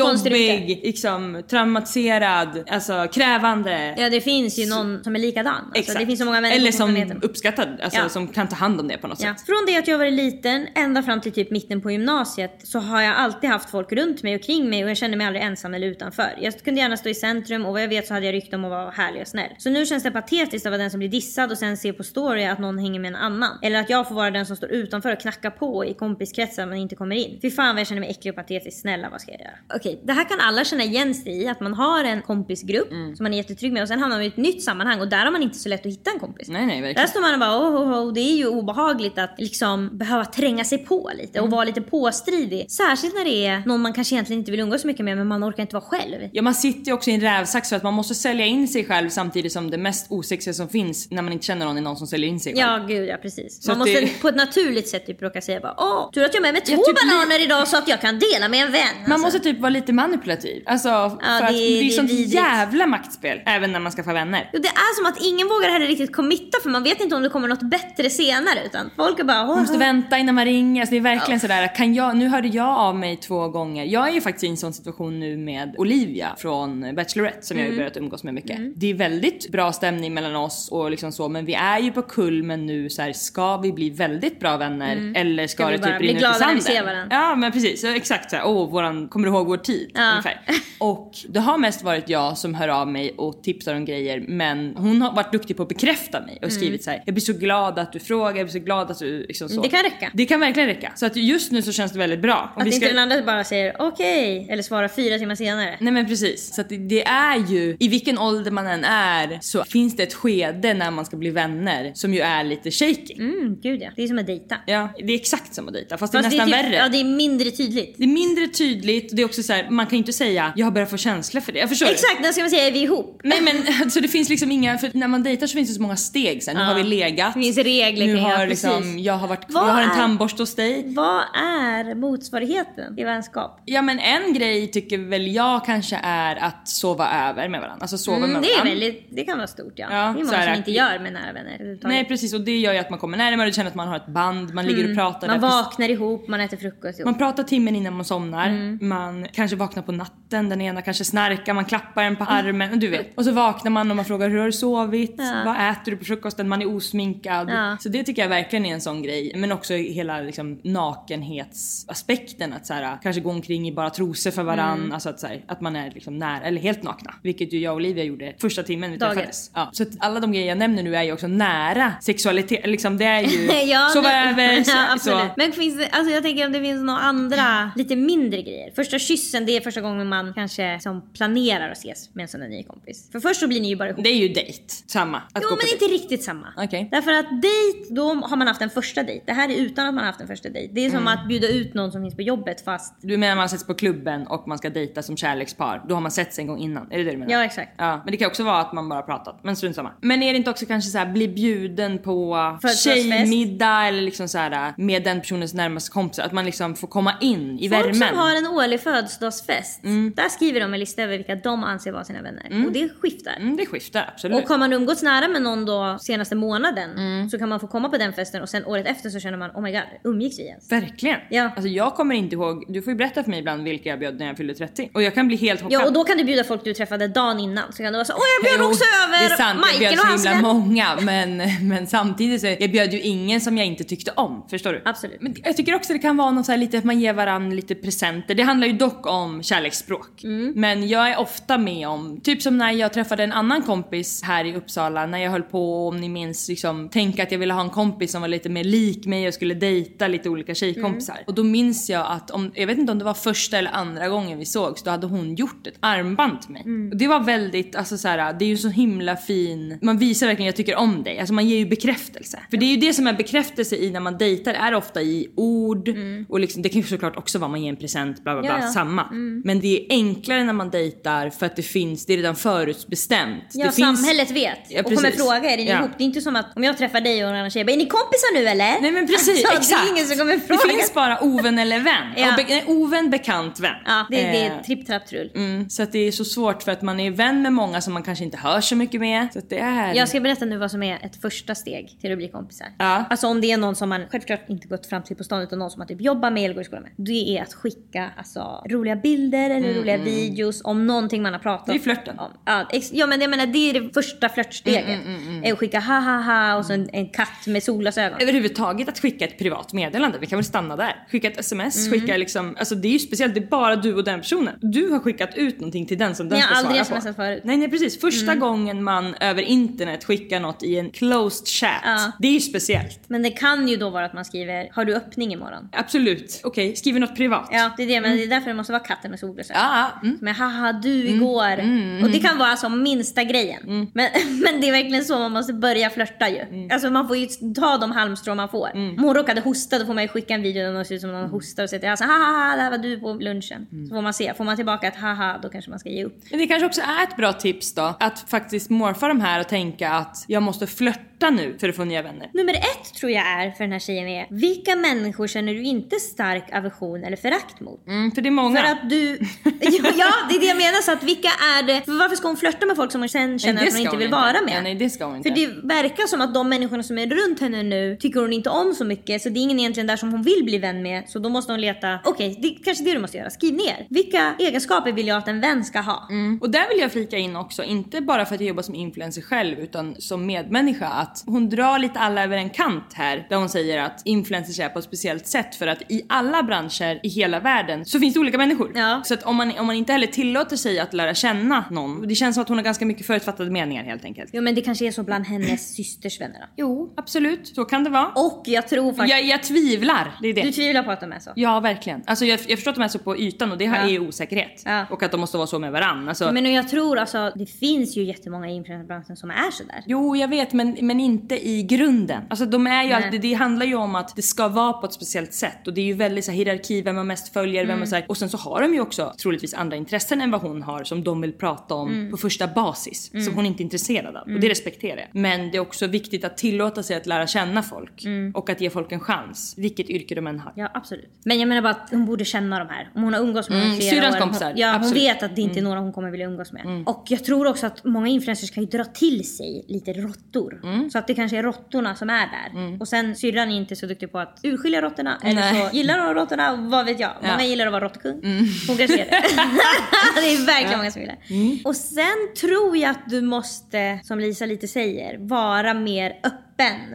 jobbig, liksom traumatiserad, alltså krävande. Ja det finns ju någon som är likadan. Alltså, Exakt. det finns så många människor Eller som planeten. uppskattad, alltså Ja. som kan ta hand om det på något Ja. sätt. Från det att jag var liten ända fram till typ mitten på gymnasiet så har jag alltid haft folk runt mig och kring mig och jag kände mig aldrig ensam eller utanför. Jag kunde gärna stå i centrum och vad jag vet så hade jag rykte om att vara härlig och snäll. Så nu känns det patetiskt att vara den som blir dissad och sen se på story att någon hänger med en annan. Eller att jag får vara den som står utanför och knackar på i kompiskretsar men inte kommer in. Fy fan vad jag känner mig äcklig och patetisk. Snälla vad ska jag göra? Okej, det här kan alla känna igen sig i. Att man har en kompisgrupp som man är jättetrygg med och sen hamnar man i ett nytt sammanhang och där har man inte så lätt att hitta en kompis. Nej nej Där verkligen. står man och bara oh, oh, oh. det är ju obehagligt att liksom behöva tränga sig på lite Mm. och vara lite påstridig. Särskilt när det är någon man kanske egentligen inte vill umgås så mycket med men man orkar inte vara själv. Ja man sitter ju också i en rävsax för att man måste sälja in sig själv samtidigt som det mest osexiga som finns när man inte känner någon är någon som säljer in sig själv. Ja gud ja precis. Så man måste det- på ett naturligt sätt typ råka säga bara åh tur att jag har med mig två Ja, typ li- bananer idag så att jag kan dela med en vän. Man Alltså. måste typ vara lite manipulativ. Alltså för det- att det är det är sånt vidrigt. jävla maktspel. Även när man skaffar vänner. Jo, det är som att ingen vågar heller riktigt committa för man vet inte om det kommer något bättre senare utan folk är bara åh, Man måste vänta innan man ringer. Alltså det är verkligen sådär, kan jag, nu hörde jag av mig två gånger. Jag är ju faktiskt i en sån situation nu med Olivia från Bachelorette som jag Mm. har ju börjat umgås med mycket. Det är väldigt bra stämning mellan oss och liksom så men vi är ju på kulmen nu så här, ska vi bli väldigt bra vänner eller ska, Mm. Ska det typ rinna ut i sanden? Ja men precis, exakt såhär, åh våran, kommer du ihåg vår tid? Ja. Ungefär. Och det har mest varit jag som hör av mig och tipsar om grejer men hon har varit duktig på att bekräfta mig och skrivit så här: jag blir så glad att du frågar, jag blir så glad att du liksom så. Det kan räcka. Det kan verkligen räcka. Så att just nu så känns det väldigt bra. Om Att vi inte ska- den andra bara säger okej eller svarar fyra timmar senare. Nej men precis. Så att det, det är ju, i vilken ålder man än är så finns det ett skede när man ska bli vänner som ju är lite shaky. Mm, gud ja. Det är som att dejta. Ja, det är exakt som att dejta fast, Fast det är nästan typ- värre. Ja, det är mindre tydligt. Det är mindre tydligt och det är också så här, man kan ju inte säga jag har börjat få känslor för det. Jag förstår? Exakt, när ska man säga är vi ihop? Nej men alltså det finns liksom inga, för när man dejtar så finns det så många steg sen. Nu Ja. har vi legat. Det finns regler nu kring har ja, liksom, jag har varit, jag Vad har en tandborste hos dig. Vad är motsvarigheten i vänskap? Ja men en grej tycker väl jag kanske är att sova över med varandra. Alltså sova Mm, med det är varandra. väldigt, det kan vara stort ja. Ja, det är så många som det. inte gör med nära vänner. Nej precis och det gör ju att man kommer närmare och känner att man har ett band, man ligger och pratar Mm. man där. vaknar ihop, man äter frukost ihop. Man pratar timmen innan man somnar, Mm. man kanske vaknar på natten, den ena kanske snarkar, man klappar en på Mm. armen, du vet. Och så vaknar man och man frågar hur har du sovit? Ja. Vad äter du på frukosten? Man är osminkad. Ja. Så det tycker jag verkligen är en sån grej. Men också hela liksom, nakenhetsaspekten, att så här, kanske gå omkring i bara trosor för varann. Mm. Alltså att, så här, att man är liksom nära, eller helt nakna. Vilket ju jag och Olivia gjorde första timmen vi Dagen. träffades. Ja. Så att alla de grejer jag nämner nu är ju också nära sexualitet. Liksom, det är ju ja, sova över, så- absolut. så. Men finns det, alltså jag tänker om det finns några andra lite mindre grejer. Första kyssen det är första gången man kanske som planerar att ses med en sån där ny kompis. För först så blir ni ju bara ihop. Det är ju dejt, samma. Att Jo men inte riktigt samma. Okej. Därför att dejt, då har man haft en första dejt. Det här är utan att man har haft en första dejt. Det är som Mm. att bjuda ut någon som finns på jobbet fast... Du menar man sätts på klubben och man ska dejta som kärlekspar. Då har man setts en gång innan. Är det det du menar? Ja exakt. Ja, men det kan också vara att man bara pratat. Men strunt samma. Men är det inte också kanske så här bli bjuden på tjejmiddag eller liksom så här med den personens närmaste kompisar? Att man liksom får komma in i Folk värmen. som har en årlig födelsedagsfest, Mm. där skriver de en lista över vilka de anser vara sina vänner. Och det skiftar. Mm, det skiftar absolut. Och har man umgåtts nära med någon då senaste månaden Mm. så kan man få komma på den festen och sen året efter så känner man oh my god, umgicks vi ens? Verkligen. Ja. Alltså jag kommer inte ihåg, du får ju berätta för mig ibland vilka jag bjöd när jag fyllde 30. Och jag kan bli helt chockad. Ja och då kan du bjuda folk du träffade dagen innan. Så kan du vara så åh jag bjöd också över Det är sant, jag Michael bjöd och så himla många men, men samtidigt så jag bjöd ju ingen som jag inte tyckte om. Förstår du? Absolut. Men jag tycker också det kan vara något så lite att man ger varandra lite presenter. Det handlar ju dock om kärleksspråk. Mm. Men jag är ofta med om, typ som när jag träffade en annan kompis här i Uppsala när jag höll på, om ni minns, liksom tänka att jag ville ha en kompis som var lite mer lik mig och skulle dejta lite olika tjejkompisar. Mm. Och då minns jag att om, jag vet inte om det var första eller andra gången vi sågs, då hade hon gjort ett armband till mig. Mm. Och det var väldigt, alltså så här, det är ju så himla fin, man visar verkligen jag tycker om dig. Alltså man ger ju bekräftelse. För det är ju det som är bekräftelse i när man dejtar, är ofta i ord och liksom, det kan ju såklart också vara man ger en present, bla bla bla, Mm. Ja, ja. samma. Men det är enklare när man dejtar för att det finns, det är redan förutbestämt. Ja, det finns, samhället vet Ja, och kommer fråga är ni Ja. ihop? Det är inte som att om jag träffar dig och en annan tjej bara, är ni kompisar nu eller? Nej men precis, Alltså, exakt. Det är ingen som kommer fråga. Det finns bara ovän eller vän. Ja. Be, nej, ovän, bekant, vän. Ja, det, det Eh, är tripp trapp trull. Mm, så att det är så svårt för att man är vän med många som man kanske inte hör så mycket med. Så det är... Jag ska berätta nu vad som är ett första steg till att bli kompisar. Ja. Alltså om det är någon som man självklart inte gått fram till på stan utan någon som man typ jobbar med eller går i skolan med. Det är att skicka alltså, roliga bilder eller roliga videos om någonting man har pratat Mm, Det är flörten. om. Ja, ex- ja men jag menar det är det första flörtsteget. Mm, att skicka ha ha ha och så en, en katt med solglasögon. Överhuvudtaget att skicka ett privat meddelande, vi kan väl stanna där. Skicka ett sms, Mm. skicka liksom, alltså det är ju speciellt, det är bara du och den personen. Du har skickat ut någonting till den som den har ska aldrig svara på. smsat förut. Nej nej precis, första gången man över internet skickar något i en closed chat, Ja. det är ju speciellt. Men det kan ju då vara att man skriver har du öppning imorgon? Absolut, okej, skriver något privat. Ja det är det men det är därför det måste vara katten med solglasögon. Ja, ja, mm. Men haha du igår. Och det kan vara alltså minsta grejen. Men, men det är verkligen så man måste börja flörta ju. Alltså man får ju ta de halmstrån man får. Om hon råkade hosta då får man ju skicka en video där någon ser ut som någon hostar och säger alltså haha det här var du på lunchen. Så får man se. Får man tillbaka ett haha då kanske man ska ge upp. Men det kanske också är ett bra tips då, att faktiskt morfa de här och tänka att jag måste flörta nu för att få nya vänner. Nummer ett tror jag är för den här tjejen är vilka människor känner du inte stark aversion eller förakt mot? Mm, för det är många. För att du... ja, det är det jag menar. Så att vilka är det? För varför ska hon flörta med folk som hon sen känner Nej, det att hon inte vill hon vara med? Ja, nej det ska hon inte. För det verkar som att de människorna som är runt henne nu tycker hon inte om så mycket. Så det är ingen egentligen där som hon vill bli vän med. Så då måste hon leta. Okej, det är kanske det du måste göra. Skriv ner. Vilka egenskaper vill jag att en vän ska ha? Mm. Och där vill jag flika in också, inte bara för att jag jobbar som influencer själv utan som medmänniska att att hon drar lite alla över en kant här där hon säger att influencers är på ett speciellt sätt för att i alla branscher i hela världen så finns det olika människor. Ja. Så att om man, om man inte heller tillåter sig att lära känna någon, det känns som att hon har ganska mycket förutfattade meningar helt enkelt. Jo men det kanske är så bland hennes systers vänner då. Jo, absolut. Så kan det vara. Och jag tror faktiskt... Jag, jag tvivlar, det är det. Du tvivlar på att de är så? Ja, verkligen. Alltså jag, jag förstår att de är så på ytan och det Ja. är ju osäkerhet. Ja. Och att de måste vara så med varandra. Alltså, Men jag tror alltså, det finns ju jättemånga i influencerbranschen som är sådär. Jo, jag vet, men, men inte i grunden. Alltså de är ju Nej. alltid, det handlar ju om att det ska vara på ett speciellt sätt och det är ju väldigt så här, hierarki, vem har mest följare, vem har så här, och sen så har de ju också troligtvis andra intressen än vad hon har som de vill prata om på första basis som hon inte är intresserad av och det respekterar jag. Men det är också viktigt att tillåta sig att lära känna folk och att ge folk en chans, vilket yrke de än har. Ja absolut. Men jag menar bara att hon borde känna de här. Om hon har umgås med Mm, flera syrrans år. kompisar, Hon, ja, hon absolut. Mm. vet att det inte är några hon kommer vilja umgås med. Och jag tror också att många influencers kan ju dra till sig lite råttor. Mm. Så att det kanske är råttorna som är där. Och sen syrran är inte så duktig på att urskilja råttorna. Eller så gillar hon råttorna, vad vet jag. Många Ja. gillar att vara råttkung. Hon kanske är det. det är verkligen många som gillar. Och sen tror jag att du måste, som Lisa lite säger, vara mer öppen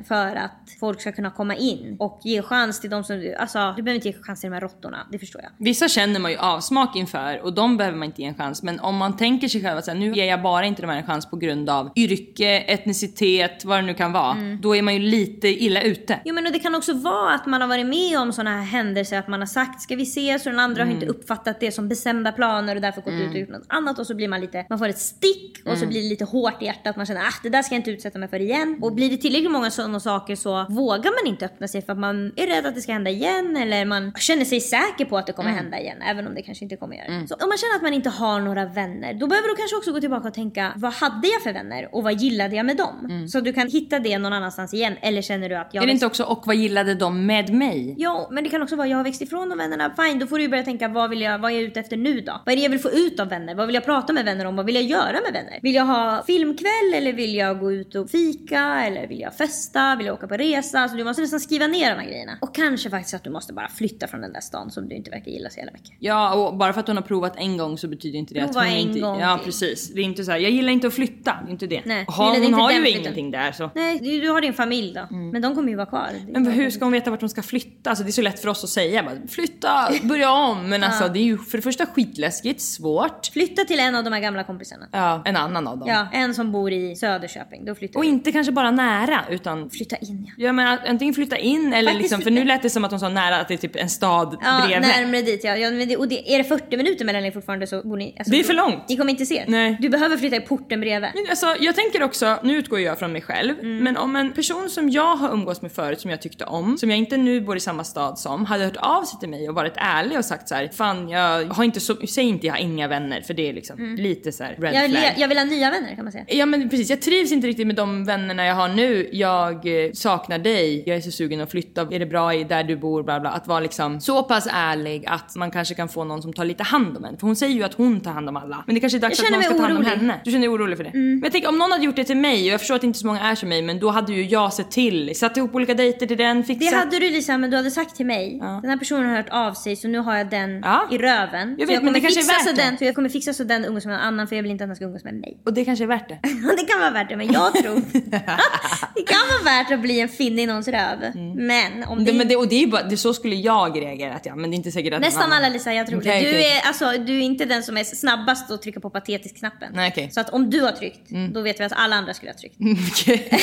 för att folk ska kunna komma in och ge chans till de som du, alltså du behöver inte ge chans till de här råttorna, det förstår jag. Vissa känner man ju avsmak inför och de behöver man inte ge en chans. Men om man tänker sig själv att här, nu ger jag bara inte de här en chans på grund av yrke, etnicitet, vad det nu kan vara. Då är man ju lite illa ute. Jo men och det kan också vara att man har varit med om sådana här händelser att man har sagt ska vi ses och den andra har inte uppfattat det som bestämda planer och därför gått ut och gjort något annat och så blir man lite, man får ett stick och så blir det lite hårt i hjärtat man känner ah det där ska jag inte utsätta mig för igen. Och blir det tillräckligt många sådana saker så vågar man inte öppna sig för att man är rädd att det ska hända igen eller man känner sig säker på att det kommer hända igen även om det kanske inte kommer göra det. Så om man känner att man inte har några vänner då behöver du kanske också gå tillbaka och tänka vad hade jag för vänner och vad gillade jag med dem? Så du kan hitta det någon annanstans igen eller känner du att jag är det inte också och vad gillade de med mig? Ja, men det kan också vara jag har växt ifrån de vännerna. Fine, då får du ju börja tänka vad vill jag, vad är jag ute efter nu då? Vad är det jag vill få ut av vänner? Vad vill jag prata med vänner om? Vad vill jag göra med vänner? Vill jag ha filmkväll eller vill jag gå ut och fika? Eller vill jag festa? Vill jag åka på resa? Så du måste nästan skriva ner de här grejerna. Och kanske faktiskt att du måste bara flytta från den där stan som du inte verkar gilla så jävla mycket. Ja, och bara för att hon har provat en gång så betyder inte det Prova att hon en inte... gång ja, till. precis. Det är inte så här, jag gillar inte att flytta, det är inte det. Nej, ha, hon inte har ju flytten. ingenting där så. Nej, du, du har din familj då. Men de kommer ju vara kvar. Mm. Men hur ska hon veta vart hon ska flytta? Alltså det är så lätt för oss att säga bara, flytta, börja om. Men alltså det är ju för det första skitläskigt, svårt. Flytta till en av de här gamla kompisarna. Ja, en annan av dem. Ja, en som bor i Söderköping. Då flyttar Och du. inte kanske bara nära utan Flytta in ja. Ja men antingen flytta in eller Faktiskt liksom, för nu lät det som att hon sa nära att det är typ en stad Ja, bredvid. närmare dit ja. ja men det, och det, är det 40 minuter mellan er fortfarande så bor ni... Alltså, Det är för långt. Ni kommer inte se. Nej. Du behöver flytta i porten bredvid. Men Alltså, jag tänker också, nu utgår jag från mig själv, Mm. men om en person som jag har umgås med förut som jag tyckte om, som jag inte nu bor i samma stad som, hade hört av sig till mig och varit ärlig och sagt så här: fan jag har inte så, säg inte jag har inga vänner för det är liksom lite så här red Mm. Jag, flag. vill- jag vill ha nya vänner kan man säga. Ja men precis, jag trivs inte riktigt med de vännerna jag har nu. Jag eh, saknar dig, jag är så sugen att flytta, är det bra där du bor, bla bla. Att vara liksom så pass ärlig att man kanske kan få någon som tar lite hand om en. För hon säger ju att hon tar hand om alla. Men det kanske är dags Jag att någon ska ta hand om. Mm. henne. Du känner dig orolig för det? Men jag tänker om någon hade gjort det till mig, och jag förstår att inte så många är som mig, men då hade ju jag sett till, satt ihop olika dejter till den, Det fixat. hade du Lisa, men du hade sagt till mig. Den här personen har hört av sig så nu har jag den Ja. i röven. Jag vet, men det kanske är värt det. den, så jag kommer fixa så den umgås med någon annan för jag vill inte att den ska umgås med mig. Och det kanske är värt det. det kan vara värt det men jag tror det kan vara värt att bli en finne i någons röv. Men om det, Mm. det, men det och det är bara, det, så skulle jag reagera att ja, men det är inte säkert att Nästan alla Lisa, jag tror Okej, det. Du okej. är, alltså, du är inte den som är snabbast att trycka på patetisk-knappen. Nej, okej. Så att om du har tryckt, då vet vi att alla andra skulle ha tryckt. Okej.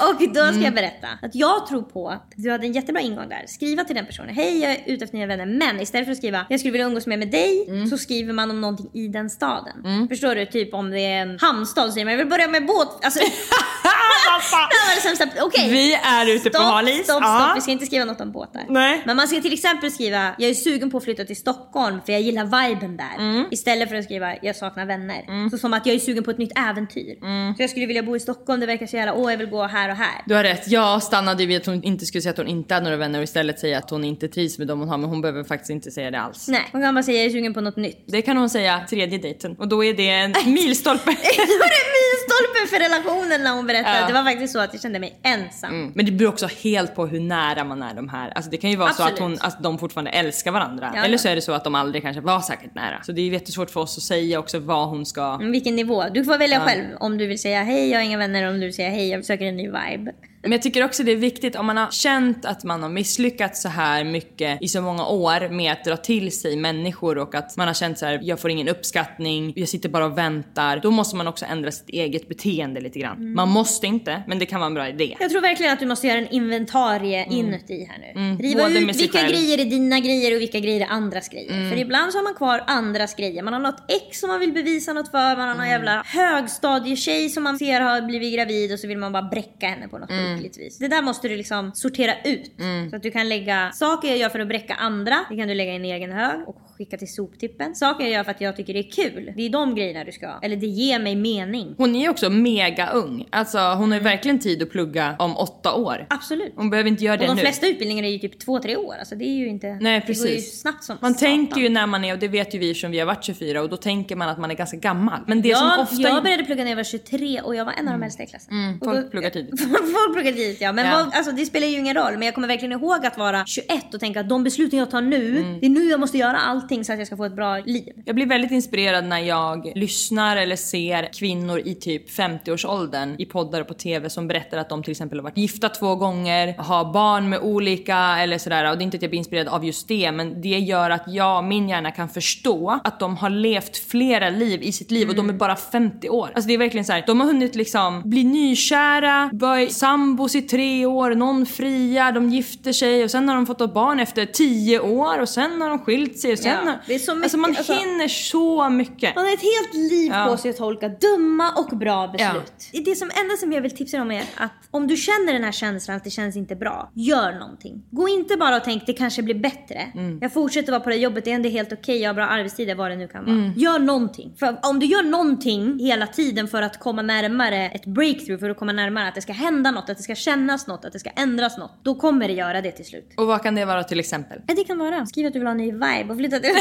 Och då ska Mm. jag berätta att jag tror på att du hade en jättebra ingång där. Skriva till den personen, hej jag är ute efter nya vänner. Men istället för att skriva, jag skulle vilja umgås mer med dig, Mm. så skriver man om någonting i den staden. Förstår du? Typ om det är en hamnstad så säger man, jag vill börja med båt. Alltså, det var det sämsta. Okej. Vi är ute på Stopp, hal is. stopp, stopp. Ja. Vi ska inte skriva något om båtar. Nej. Men man ska till exempel skriva, jag är sugen på att flytta till Stockholm för jag gillar viben där. Mm. Istället för att skriva, jag saknar vänner. Så som att jag är sugen på ett nytt äventyr. Mm. Så jag skulle vilja bo i Stockholm, det verkar så jävla, åh jag vill gå här och här. Du har rätt. Jag stannade vid att hon inte skulle säga att hon inte hade några vänner och istället säga att hon inte trivs med dem hon har. Men hon behöver faktiskt inte säga det alls. Nej, hon kan bara säga jag är sugen på något nytt. Det kan hon säga tredje dejten och då är det en milstolpe. Var det milstolpe för relationen när hon berättade. Ja. Det var faktiskt så att jag kände mig ensam. Mm. Men det beror också helt på hur nära man är de här. Alltså det kan ju vara så Absolut. att, hon, att de fortfarande älskar varandra. Ja, Eller ja. så är det så att de aldrig kanske var särskilt nära. Så det är jättesvårt för oss att säga också vad hon ska... Mm, Vilken nivå? Du får välja själv om du vill säga hej, jag har inga vänner, om du vill säga hej, jag söker en ny vibe. Men jag tycker också det är viktigt om man har känt att man har misslyckats så här mycket i så många år med att dra till sig människor och att man har känt så här: jag får ingen uppskattning, jag sitter bara och väntar. Då måste man också ändra sitt eget beteende lite grann. Mm. Man måste inte, men det kan vara en bra idé. Jag tror verkligen att du måste göra en inventarie inuti här nu. Riva Mm. både ut vilka själv. Mm. grejer är dina grejer och vilka grejer är andras grejer. För ibland så har man kvar andras grejer. Man har något ex som man vill bevisa något för, man har Mm. någon jävla högstadietjej som man ser har blivit gravid och så vill man bara bräcka henne på något Mm. Sjukligt vis. Det där måste du liksom sortera ut. Så att du kan lägga saker jag gör för att bräcka andra, det kan du lägga i en egen hög och skicka till soptippen. Saker jag gör för att jag tycker det är kul, det är de grejerna du ska, eller det ger mig mening. Hon är också mega ung. Alltså hon har ju verkligen tid att plugga om åtta år. Absolut. Hon behöver inte göra Och det de nu. flesta utbildningar är ju typ två, tre år. Alltså det är ju inte... Nej Det går ju precis. snabbt som man satan. tänker ju när man är, och det vet ju vi som vi har varit 24 och då tänker man att man är ganska gammal. Men det jag, som ofta... jag började plugga när jag var 23 och jag var en av de äldsta i klassen. Mm, Och folk då- pluggar tidigt. folk pluggar tidigt ja. Men Ja. Vad, alltså, det spelar ju ingen roll. Men jag kommer verkligen ihåg att vara 21 och tänka att de besluten jag tar nu, Mm. det är nu jag måste göra allting så att jag ska få ett bra liv. Jag blir väldigt inspirerad när jag lyssnar eller ser kvinnor i typ 50-årsåldern i poddar och på TV som berättar att de till exempel har varit gifta två gånger, har barn med olika eller sådär. Och det är inte att jag blir inspirerad av just det men det gör att jag, min hjärna kan förstå att de har levt flera liv i sitt liv och de är bara 50 år. Alltså det är verkligen så här, de har hunnit liksom bli nykära, börja sambos i tre år, någon fria, de gifter sig och sen har de fått ett barn efter 10 år och sen har de skilt sig och sen Ja, har, det är så mycket, Alltså man alltså- hinner så mycket. Man har ett helt liv Ja. på sig att tolka dumma och bra beslut. Det som enda som jag vill tipsa om är att om du känner den här känslan att det känns inte bra, gör någonting. Gå inte bara och tänk det kanske blir bättre. Mm. Jag fortsätter vara på det jobbet, det är ändå helt okej, jag har bra arbetstider, vad det nu kan vara. Mm. Gör någonting. För om du gör någonting hela tiden för att komma närmare ett breakthrough, för att komma närmare att det ska hända något, att det ska kännas något, att det ska ändras något. Då kommer det göra det till slut. Och vad kan det vara till exempel? Ja, det kan vara. Skriv att du vill ha en ny vibe och flytta till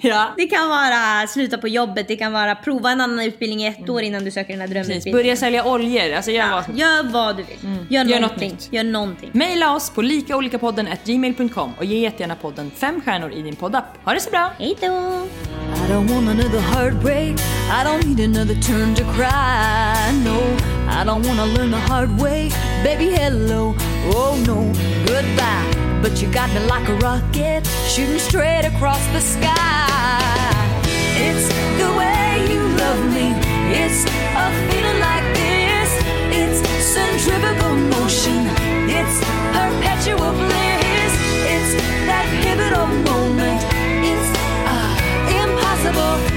Ja. Det kan vara sluta på jobbet, det kan vara prova en annan utbildning i ett år innan du söker den här drömutbildningen. Börja sälja oljor, alltså gör vad som Gör vad du vill. Gör, Gör något någonting. nytt. Gör någonting. Maila oss på likaolikapodden gmail.com och ge jättegärna podden fem stjärnor i din poddapp. Ha det så bra! Hej då! I don't want another heartbreak. I don't need another turn to cry. No, I don't wanna learn the hard way. Baby, hello. Oh no, goodbye. But you got me like a rocket shooting straight across the sky. It's the way you love me. It's a feeling like this. It's centrifugal motion. It's perpetual bliss. It's that pivotal moment. It's uh, impossible.